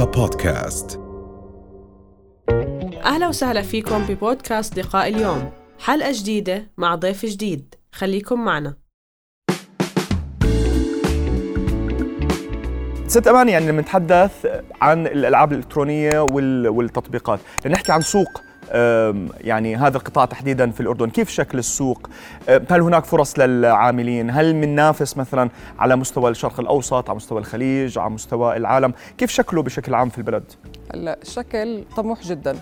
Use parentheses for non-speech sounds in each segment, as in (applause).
رؤيا بودكاست. أهلا وسهلا فيكم ببودكاست لقاء اليوم. حلقة جديدة مع ضيف جديد. خليكم معنا. ست أمان يعني لما نتحدث عن الألعاب الإلكترونية وال- والتطبيقات. لنحكي عن سوق يعني هذا القطاع تحديدا في الأردن. كيف شكل السوق؟ هل هناك فرص للعاملين؟ هل منافس مثلا على مستوى الشرق الأوسط على مستوى الخليج على مستوى العالم؟ كيف شكله بشكل عام في البلد؟ هلا الشكل طموح جدا.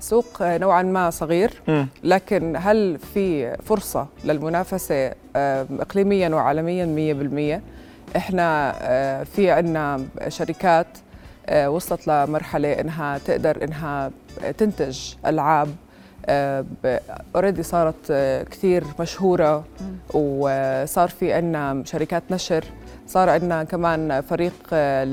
سوق نوعا ما صغير. لكن هل في فرصة للمنافسة؟ إقليميا وعالميا 100% إحنا آه، في عنا شركات وصلت لمرحلة إنها تقدر إنها تنتج ألعاب اوريدي صارت آه، كثير مشهورة. وصار في عنا شركات نشر صار عندنا كمان فريق آه،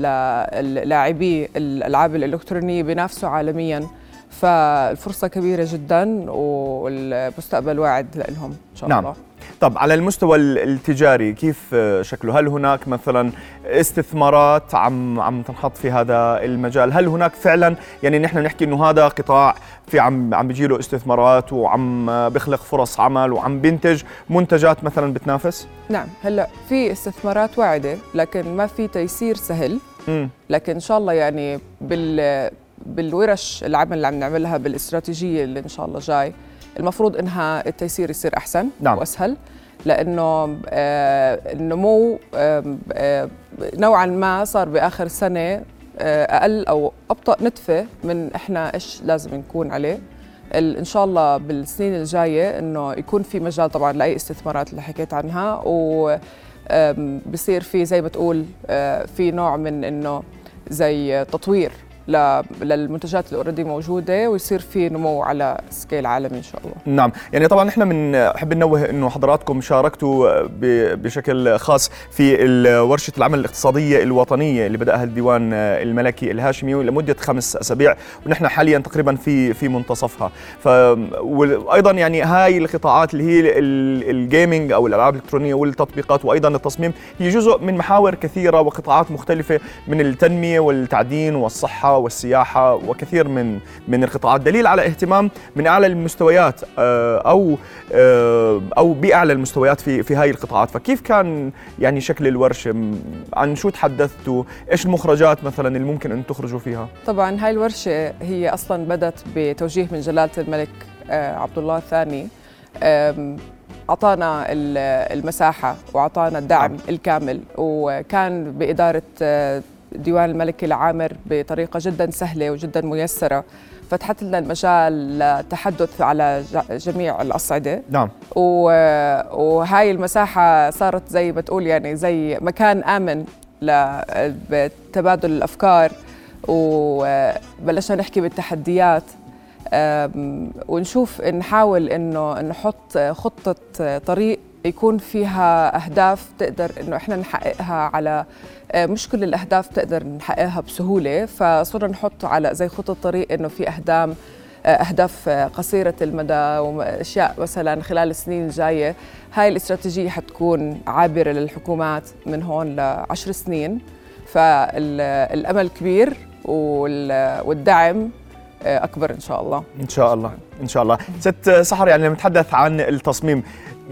للاعبي الألعاب الإلكترونية بينافسوا عالميا. فالفرصة كبيرة جدا والمستقبل واعد لهم إن شاء نعم. الله طب على المستوى ال- التجاري كيف شكله؟ هل هناك مثلا استثمارات عم عم تنحط في هذا المجال؟ هل هناك فعلا يعني نحن نحكي إنه هذا قطاع في عم عم بيجي له استثمارات وعم بيخلق فرص عمل وعم بينتج منتجات مثلا بتنافس؟ نعم هلأ في استثمارات واعدة لكن ما في تيسير سهل امم لكن إن شاء الله يعني بال بالورش العمل اللي عم نعملها بالاستراتيجية اللي إن شاء الله جاي المفروض إنها التيسير يصير أحسن نعم. وأسهل لأنه آه، النمو آم، آه، نوعا ما صار بآخر سنة آه، أقل أو أبطأ نتفة من إحنا إيش لازم نكون عليه إن شاء الله بالسنين الجاية إنه يكون في مجال طبعا لأي استثمارات اللي حكيت عنها و بصير في زي ما تقول آه، في نوع من إنه زي تطوير للمنتجات اللي already موجودة ويصير في نمو على scale عالمي إن شاء الله. نعم. يعني طبعا إحنا بنحب ننوه إنه حضراتكم شاركتوا بشكل خاص في ورشه العمل الاقتصادية الوطنية اللي بدأها الديوان الملكي الهاشمي لمدة خمس أسابيع ونحن حاليا تقريبا في في منتصفها. ف وأيضا يعني هاي القطاعات اللي هي ال- الجيمنج أو الألعاب الإلكترونية والتطبيقات وأيضا التصميم هي جزء من محاور كثيرة وقطاعات مختلفة من التنمية والتعدين والصحة والسياحة وكثير من من القطاعات. دليل على اهتمام من أعلى المستويات آه، أو آه، أو بأعلى المستويات في في هاي القطاعات. فكيف كان يعني شكل الورشه عن شو تحدثتوا؟ إيش المخرجات مثلا اللي ممكن أن تخرجوا فيها؟ طبعا هاي الورشة هي أصلا بدت بتوجيه من جلالة الملك آه، عبد الله الثاني. أعطانا ال- المساحة وأعطانا الدعم نعم. الكامل وكان بإدارة ديوان الملك العامر بطريقة جدا سهلة وجدا ميسرة. فتحت لنا المجال للتحدث على جميع الأصعدة. نعم. و- وهاي المساحة صارت زي ما تقول يعني زي مكان آمن لتبادل الأفكار. وبلشنا نحكي بالتحديات. ونشوف نحاول إنه نحط خطة طريق يكون فيها أهداف تقدر إنه إحنا نحققها على آه، مش كل الأهداف تقدر نحققها بسهولة فصرنا نحط على زي خطة طريق إنه في أهداف أهداف قصيرة المدى وأشياء مثلا خلال السنين الجاية. هاي الاستراتيجية حتكون عابرة للحكومات من هون لعشر سنين. فالأمل كبير وال- والدعم أكبر إن شاء الله. إن شاء الله. إن شاء الله. ست سحر يعني لما نتحدث عن التصميم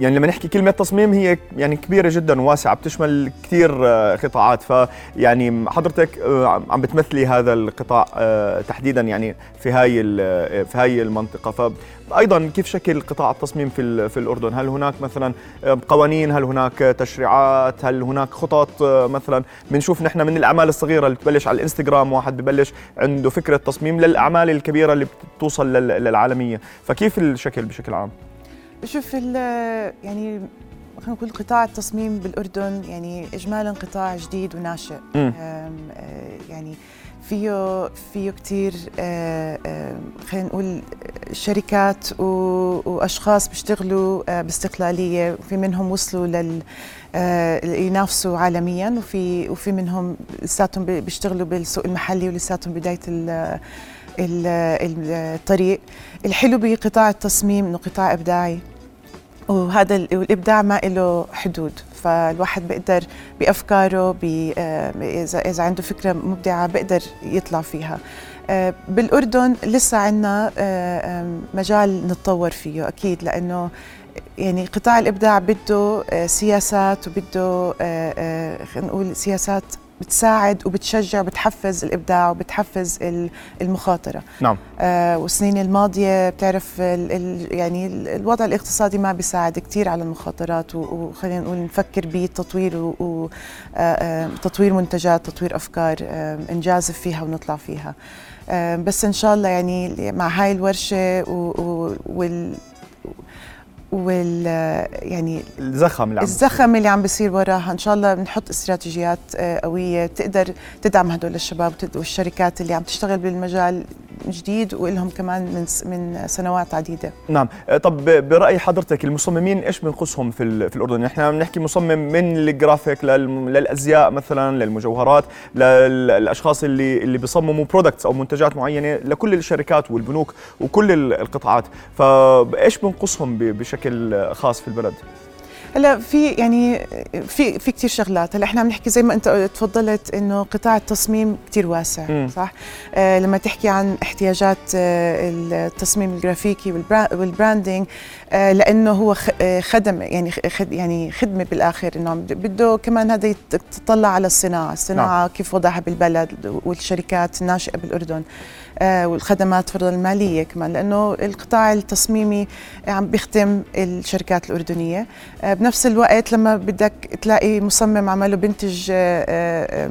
يعني لما نحكي كلمة تصميم هي يعني كبيرة جدا وواسعة بتشمل كثير آه، قطاعات. فيعني حضرتك آه، عم بتمثلي هذا القطاع آه، تحديدا يعني في هاي في هاي المنطقة. فأيضا كيف شكل قطاع التصميم في في الأردن؟ هل هناك مثلا قوانين؟ هل هناك تشريعات؟ هل هناك خطط؟ مثلا بنشوف نحن من الأعمال الصغيرة اللي بتبلش على الإنستغرام واحد ببلش عنده فكرة تصميم للأعمال الكبيرة اللي بتوصل لل- للعالمية فكيف الشكل بشكل عام؟ شوف ال- يعني خلينا نقول قطاع التصميم بالأردن يعني اجمالا قطاع جديد وناشئ. آه، يعني فيه فيه كثير خلينا نقول شركات وأشخاص بيشتغلوا آه، باستقلالية وفي منهم وصلوا لل آه، ينافسوا عالميا وفي وفي منهم لساتهم بي- بيشتغلوا بالسوق المحلي ولساتهم بداية ال- ال- ال- الطريق. الحلو بقطاع التصميم إنه قطاع إبداعي. وهذا ال- والإبداع ما له حدود. فالواحد بيقدر بأفكاره بي آه، اذا إذا عنده فكرة مبدعة بيقدر يطلع فيها. آه، بالأردن لسه عندنا مجال نتطور فيه أكيد لأنه يعني قطاع الإبداع بده سياسات وبده نقول سياسات بتساعد وبتشجع وبتحفز الإبداع وبتحفز المخاطرة. نعم. آه والسنين الماضية بتعرف ال ال يعني الوضع الاقتصادي ما بيساعد كثير على المخاطرات وخلينا نقول نفكر بتطوير وتطوير آه، آه، منتجات تطوير أفكار آه نجازف فيها ونطلع فيها. آه بس إن شاء الله يعني مع هاي الورشة وال وال يعني الزخم اللي عم الزخم اللي عم بيصير وراها. إن شاء الله بنحط استراتيجيات آه، قوية. تقدر تدعم هدول الشباب والشركات اللي عم تشتغل بالمجال. جديد ولهم كمان من من سنوات عديدة. نعم. آه، طب برأي حضرتك المصممين إيش بنقصهم في في الأردن؟ إحنا بنحكي مصمم من الجرافيك للأزياء مثلا للمجوهرات للأشخاص اللي اللي بيصمموا products أو منتجات معينة لكل الشركات والبنوك وكل القطاعات. فايش بنقصهم بشكل خاص في البلد؟ هلا في يعني في في كثير شغلات هلا إحنا عم نحكي زي ما أنت تفضلت إنه قطاع التصميم كثير واسع م. صح آه لما تحكي عن احتياجات آه التصميم الجرافيكي وال branding آه لأنه هو آه، خدم يعني خد يعني خدمة بالآخر إنه بده كمان هذا يتطلع على الصناعة الصناعة نعم. كيف وضعها بالبلد والشركات الناشئة بالأردن آه، والخدمات فرضا المالية كمان لأنه القطاع التصميمي عم بيخدم الشركات الأردنية آه، بنفس الوقت لما بدك تلاقي مصمم عمله بنتج آه،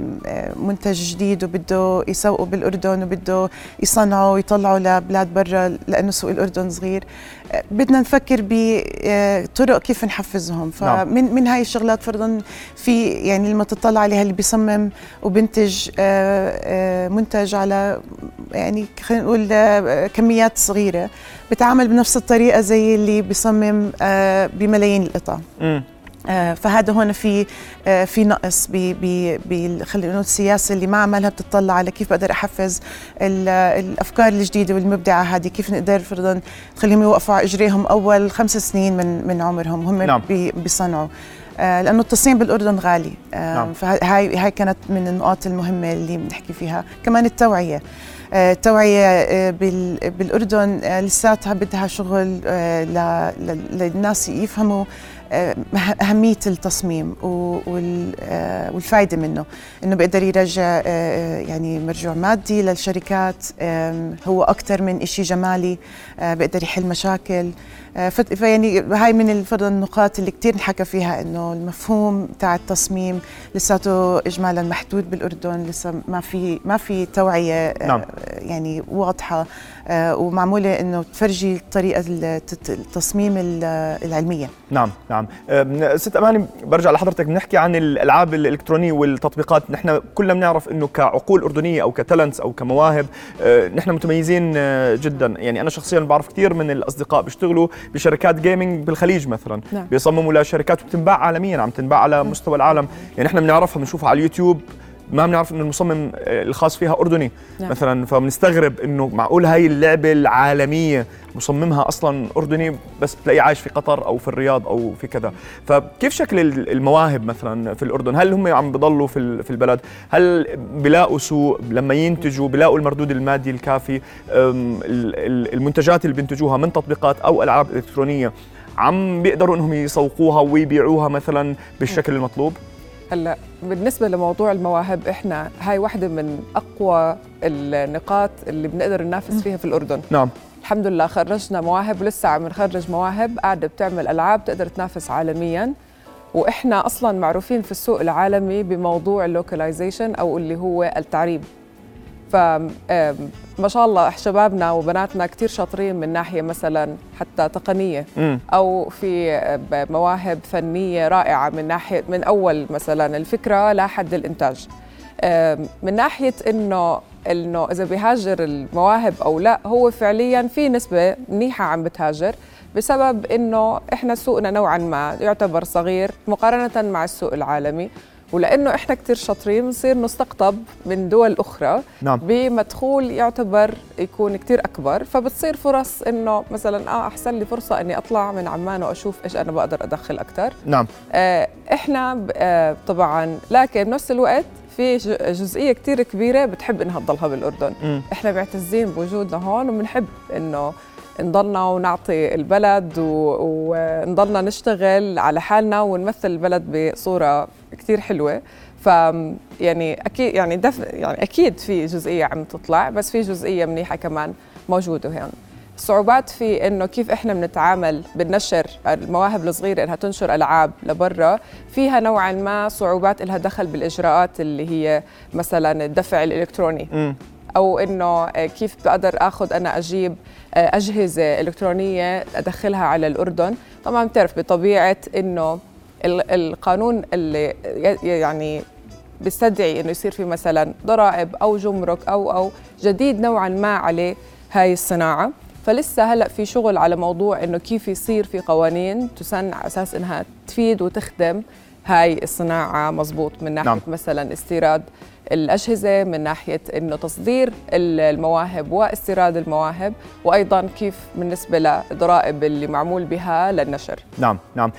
منتج جديد وبده يسوقه بالأردن وبده يصنعه ويطلعه لبلاد برا لأنه سوق الأردن صغير بدنا نفكر بطرق كيف نحفزهم نعم. فمن من هاي الشغلات فرضا في يعني لما تطلع عليها اللي بيصمم وبنتج منتج على يعني يعني خلينا نقول آه، كميات صغيرة بتعامل بنفس الطريقة زي اللي بيصمم آه، بملايين القطع. آه، فهذا هون في في نقص ب خلينا نقول السياسة اللي ما عملها بتطلع على كيف بقدر أحفز الأفكار الجديدة والمبدعة هذه كيف نقدر فرضا نخليهم يوقفوا على إجريهم أول خمس سنين من من عمرهم هم نعم. بيصنعوا. لأنه التصميم بالأردن غالي. نعم. فهاي هاي كانت من النقاط المهمة اللي بنحكي فيها. كمان التوعية. التوعية آه، بالأردن آه، لساتها بدها شغل آه، للناس يفهموا أهمية التصميم والفائدة منه. إنه بيقدر يرجع يعني مرجوع مادي للشركات هو أكثر من إشي جمالي بيقدر يحل مشاكل. فيعني هاي من الفرض النقاط اللي كثير نحكى فيها إنه المفهوم تاع التصميم لساته اجمالا محدود بالأردن لسه ما في ما في توعية نعم. يعني واضحة آه، ومعمولة إنه تفرجي طريقة التصميم العلمية. نعم نعم. ست أماني برجع لحضرتك بنحكي عن الألعاب الإلكترونية والتطبيقات. نحن كلنا بنعرف إنه كعقول أردنية أو ك talents أو كمواهب آه، نحن متميزين آه، جدا. يعني أنا شخصيا بعرف كثير من الأصدقاء بيشتغلوا بشركات gaming بالخليج مثلا. نعم. بيصمموا لشركات وبتنباع عالميا عم تنباع على مستوى العالم. يعني نحن بنعرفها بنشوفها على اليوتيوب. ما بنعرف انه المصمم آه، الخاص فيها أردني. نعم. مثلا فبنستغرب إنه معقول هاي اللعبة العالمية مصممها أصلا أردني بس بتلاقيه عايش في قطر أو في الرياض أو في كذا. فكيف شكل المواهب مثلا في الأردن؟ هل هم عم بضلوا في في البلد؟ هل بلاقوا سوق لما ينتجوا بلاقوا المردود المادي الكافي المنتجات اللي بينتجوها من تطبيقات أو ألعاب إلكترونية عم بيقدروا إنهم يسوقوها ويبيعوها مثلا بالشكل المطلوب؟ هلا بالنسبة لموضوع المواهب إحنا هاي واحدة من أقوى النقاط اللي بنقدر ننافس فيها في الأردن. نعم. الحمد لله خرجنا مواهب ولسه عم نخرج مواهب قاعدة بتعمل ألعاب تقدر تنافس عالميا. وإحنا أصلا معروفين في السوق العالمي بموضوع اللوكاليزيشن أو اللي هو التعريب. فما شاء الله شبابنا وبناتنا كثير شاطرين من ناحية مثلا حتى تقنية أو في مواهب فنية رائعة من ناحية من أول مثلا الفكرة لحد الإنتاج. من ناحية إنه إنه إذا بيهاجر المواهب أو لا هو فعليا في نسبة منيحة عم بتهاجر بسبب إنه إحنا سوقنا نوعا ما يعتبر صغير مقارنة مع السوق العالمي. ولأنه إحنا كثير شاطرين بنصير نستقطب من دول أخرى نعم. بمدخول يعتبر يكون كثير أكبر فبتصير فرص إنه مثلا آه أحسن لي فرصة إني أطلع من عمان وأشوف إيش أنا بقدر أدخل أكثر نعم. آه إحنا آه طبعا لكن بنفس الوقت في جزئية كثير كبيرة بتحب إنها تضلها بالأردن. مم. إحنا معتزين بوجودنا هون وبنحب إنه نضلنا ونعطي البلد ونضلنا نشتغل على حالنا ونمثل البلد بصورة كثير حلوة. ف يعني أكيد يعني دف يعني أكيد في جزئية عم تطلع بس في جزئية منيحة كمان موجودة هون. الصعوبات في إنه كيف إحنا بنتعامل بالنشر المواهب الصغيرة إنها تنشر ألعاب لبرا. فيها نوعا ما صعوبات لها دخل بالإجراءات اللي هي مثلا الدفع الإلكتروني. مم. أو إنه كيف بقدر آخذ أنا أجيب أجهزة إلكترونية أدخلها على الأردن طبعا بتعرف بطبيعة إنه ال- القانون اللي يعني بيستدعي إنه يصير في مثلا ضرائب أو جمرك أو أو جديد نوعا ما عليه هاي الصناعة فلسه هلأ في شغل على موضوع إنه كيف يصير في قوانين تسن على أساس إنها تفيد وتخدم هاي الصناعة مضبوط من ناحية. نعم. مثلا استيراد الأجهزة من ناحية أنه تصدير ال- المواهب واستيراد المواهب وأيضا كيف بالنسبة للضرائب اللي معمول بها للنشر. نعم نعم.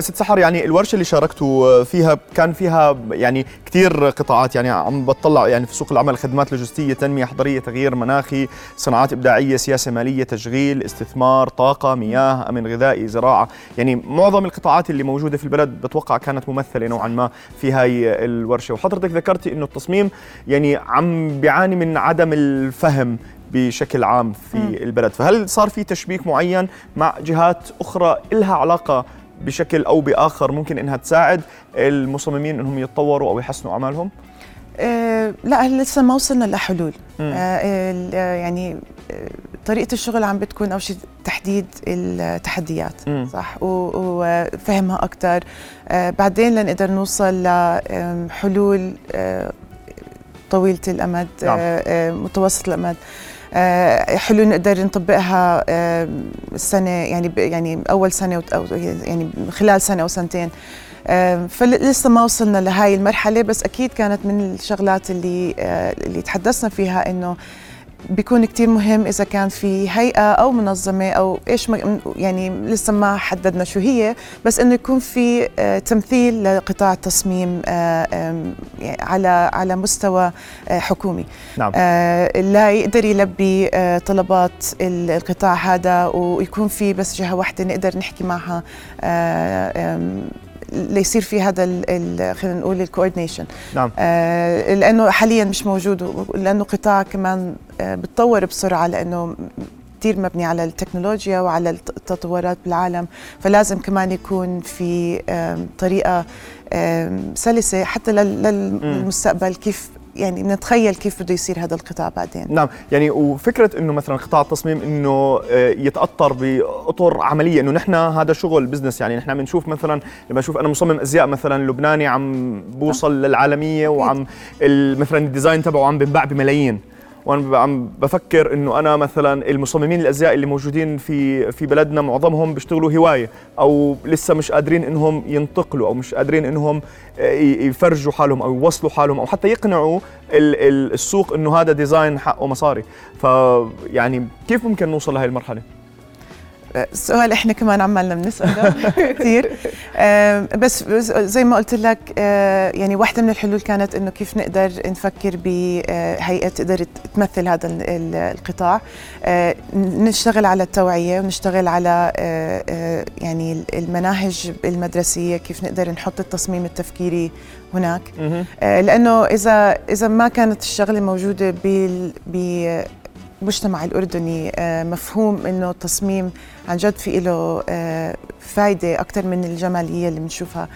ست سحر يعني الورشة اللي شاركتوا فيها كان فيها يعني كثير قطاعات يعني عم بطلع يعني في سوق العمل خدمات لوجستية تنمية حضريه تغيير مناخي صناعات إبداعية سياسة مالية تشغيل استثمار طاقة مياه أمن غذائي زراعة. يعني معظم القطاعات اللي موجودة في البلد بتوقع كانت ممثلة نوعا ما في هاي الورشة. وحضرتك ذكرتي التصميم يعني عم بيعاني من عدم الفهم بشكل عام في مم. البلد فهل صار في تشبيك معين مع جهات أخرى إلها علاقة بشكل أو بآخر ممكن إنها تساعد المصممين إنهم يتطوروا أو يحسنوا أعمالهم؟ آه لا لسه ما وصلنا لحلول. آه يعني آه، طريقة الشغل عم بتكون أول شيء تحديد التحديات مم. صح وفهمها أكثر آه بعدين لنقدر نوصل لحلول طويلة الأمد نعم. آه، آه، متوسط الأمد آه، حلول نقدر نطبقها آه، السنة يعني يعني أول سنة وت- أو يعني خلال سنة أو سنتين آه، فلسه ما وصلنا لهاي المرحلة بس أكيد كانت من الشغلات اللي آه، اللي تحدثنا فيها إنه بيكون كتير مهم إذا كان في هيئة أو منظمة أو إيش يعني لسه ما حددنا شو هي بس إنه يكون في آه، تمثيل لقطاع التصميم آه، يعني على على مستوى آه، حكومي. نعم. لا يقدر يلبي طلبات ال- القطاع هذا ويكون في بس جهة واحدة نقدر نحكي معها ليصير في هذا خلينا نقول الكوردينيشن نعم. آه، لأنه حاليا مش موجود لأنه قطاع كمان آه، بتطور بسرعة لأنه كثير مبني على التكنولوجيا وعلى الت- التطورات بالعالم. فلازم كمان يكون في طريقة سلسة حتى لل- للمستقبل كيف يعني نتخيل كيف بده يصير هذا القطاع بعدين. نعم يعني وفكرة إنه مثلا قطاع التصميم إنه آه، يتأطر بأطر عملية إنه نحن هذا شغل business يعني نحن بنشوف مثلا لما أشوف أنا مصمم أزياء مثلا لبناني عم بوصل للعالمية وعم مثلا ال design تبعه عم بنباع بملايين. وأنا عم بفكر إنه أنا مثلا المصممين الأزياء اللي موجودين في في بلدنا معظمهم بيشتغلوا هواية أو لسه مش قادرين إنهم ينتقلوا أو مش قادرين إنهم آه، يفرجوا حالهم أو يوصلوا حالهم أو حتى يقنعوا ال- ال- السوق إنه هذا ديزاين حقه مصاري. فيعني كيف ممكن نوصل لهي المرحلة؟ سؤال إحنا كمان عمالنا بنسأله (laughs) كثير بس زي ما قلت لك آه، يعني واحدة من الحلول كانت إنه كيف نقدر نفكر بهيئة تقدر تمثل هذا ال- ال- القطاع. آه، نشتغل على التوعية ونشتغل على آه، آه، يعني المناهج المدرسية كيف نقدر نحط التصميم التفكيري هناك. آه، لأنه إذا إذا ما كانت الشغلة موجودة بال بالمجتمع الأردني آه، مفهوم إنه التصميم عن جد في له فائده أكثر من الجمالية اللي بنشوفها.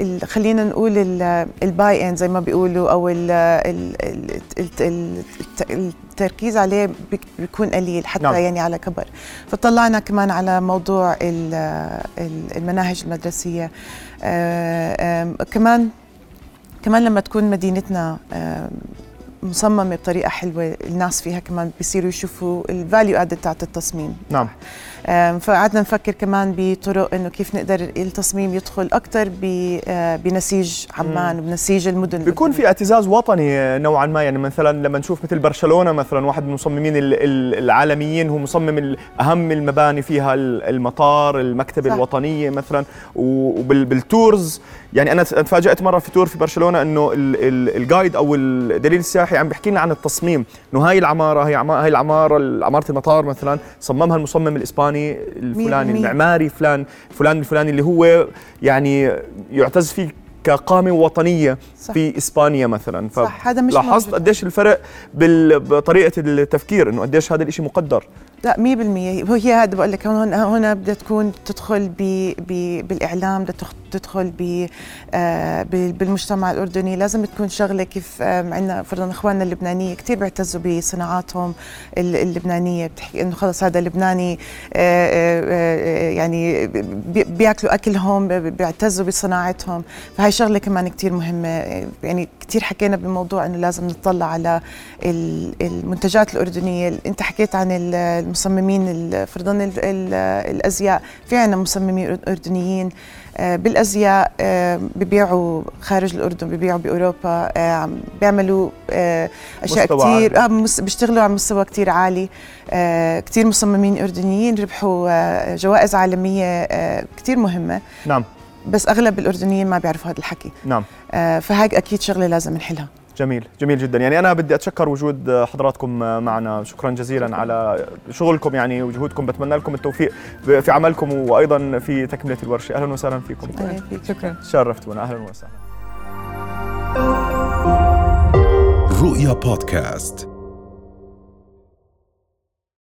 ال- خلينا نقول ال- الباي ان زي ما بيقولوا أو ال ال ال ال ال التركيز عليه بيك- بيكون قليل حتى نعم. يعني على كبر. فطلعنا كمان على موضوع ال- ال- المناهج المدرسية. آه، كمان كمان لما تكون مدينتنا مصممة بطريقة حلوة الناس فيها كمان بيصيروا يشوفوا ال value add تاعت التصميم. نعم. فقعدنا نفكر كمان بطرق إنه كيف نقدر التصميم يدخل أكثر بنسيج عمان وبنسيج المدن. بيكون في اعتزاز وطني نوعا ما يعني مثلا لما نشوف مثل برشلونة مثلا واحد من المصممين ال- ال- العالميين هو مصمم أهم المباني فيها ال- المطار المكتبة. الوطنية مثلا وبالتورز يعني أنا تفاجأت مرة في تور في برشلونة إنه ال- ال- الجايد أو الدليل السياحي عم بيحكي لنا عن التصميم إنه هاي العمارة هي هاي العمارة عمارة المطار مثلا صممها المصمم الإسباني الفلاني. المعماري فلان فلان الفلاني اللي هو يعني يعتز فيه كقامة وطنية صح. في إسبانيا مثلا صح، هذا مش لاحظت. قديش الفرق بطريقة التفكير إنه قديش هذا الشيء مقدر لا 100% هو هي هذا بقول لك هون هون بدها تكون تدخل ب ب بالإعلام بدها تدخل ب آه، بالمجتمع الأردني. لازم تكون شغلة كيف عندنا فرضا إخواننا اللبنانية كثير بيعتزوا بصناعاتهم ال- اللبنانية. بتحكي إنه خلص هذا لبناني آه، آه، آه، يعني بي- بياكلوا أكلهم بي- بيعتزوا بصناعتهم. فهي شغلة كمان كثير مهمة. يعني كثير حكينا بموضوع إنه لازم نطلع على ال- المنتجات الأردنية. أنت حكيت عن ال- المصممين ال- فرضا ال- ال- الأزياء. في عندنا مصممين أردنيين آه، بالأزياء آه، ببيعوا خارج الأردن ببيعوا بأوروبا آه، عم بيعملوا أشياء كثير بيشتغلوا على مستوى كثير عالي. كثير مصممين أردنيين ربحوا جوائز عالمية كثير مهمة. نعم. بس أغلب الأردنيين ما بيعرفوا هذا الحكي. نعم. فهاي أكيد شغلة لازم نحلها. جميل جميل جدا. يعني أنا بدي أتشكر وجود حضراتكم معنا. شكرا جزيلا على شغلكم يعني وجهودكم. بتمنى لكم التوفيق في عملكم وأيضا في تكملة الورشة. أهلا وسهلا فيكم. فيك. شكرا. شرفتونا. أهلا وسهلا. رؤيا بودكاست.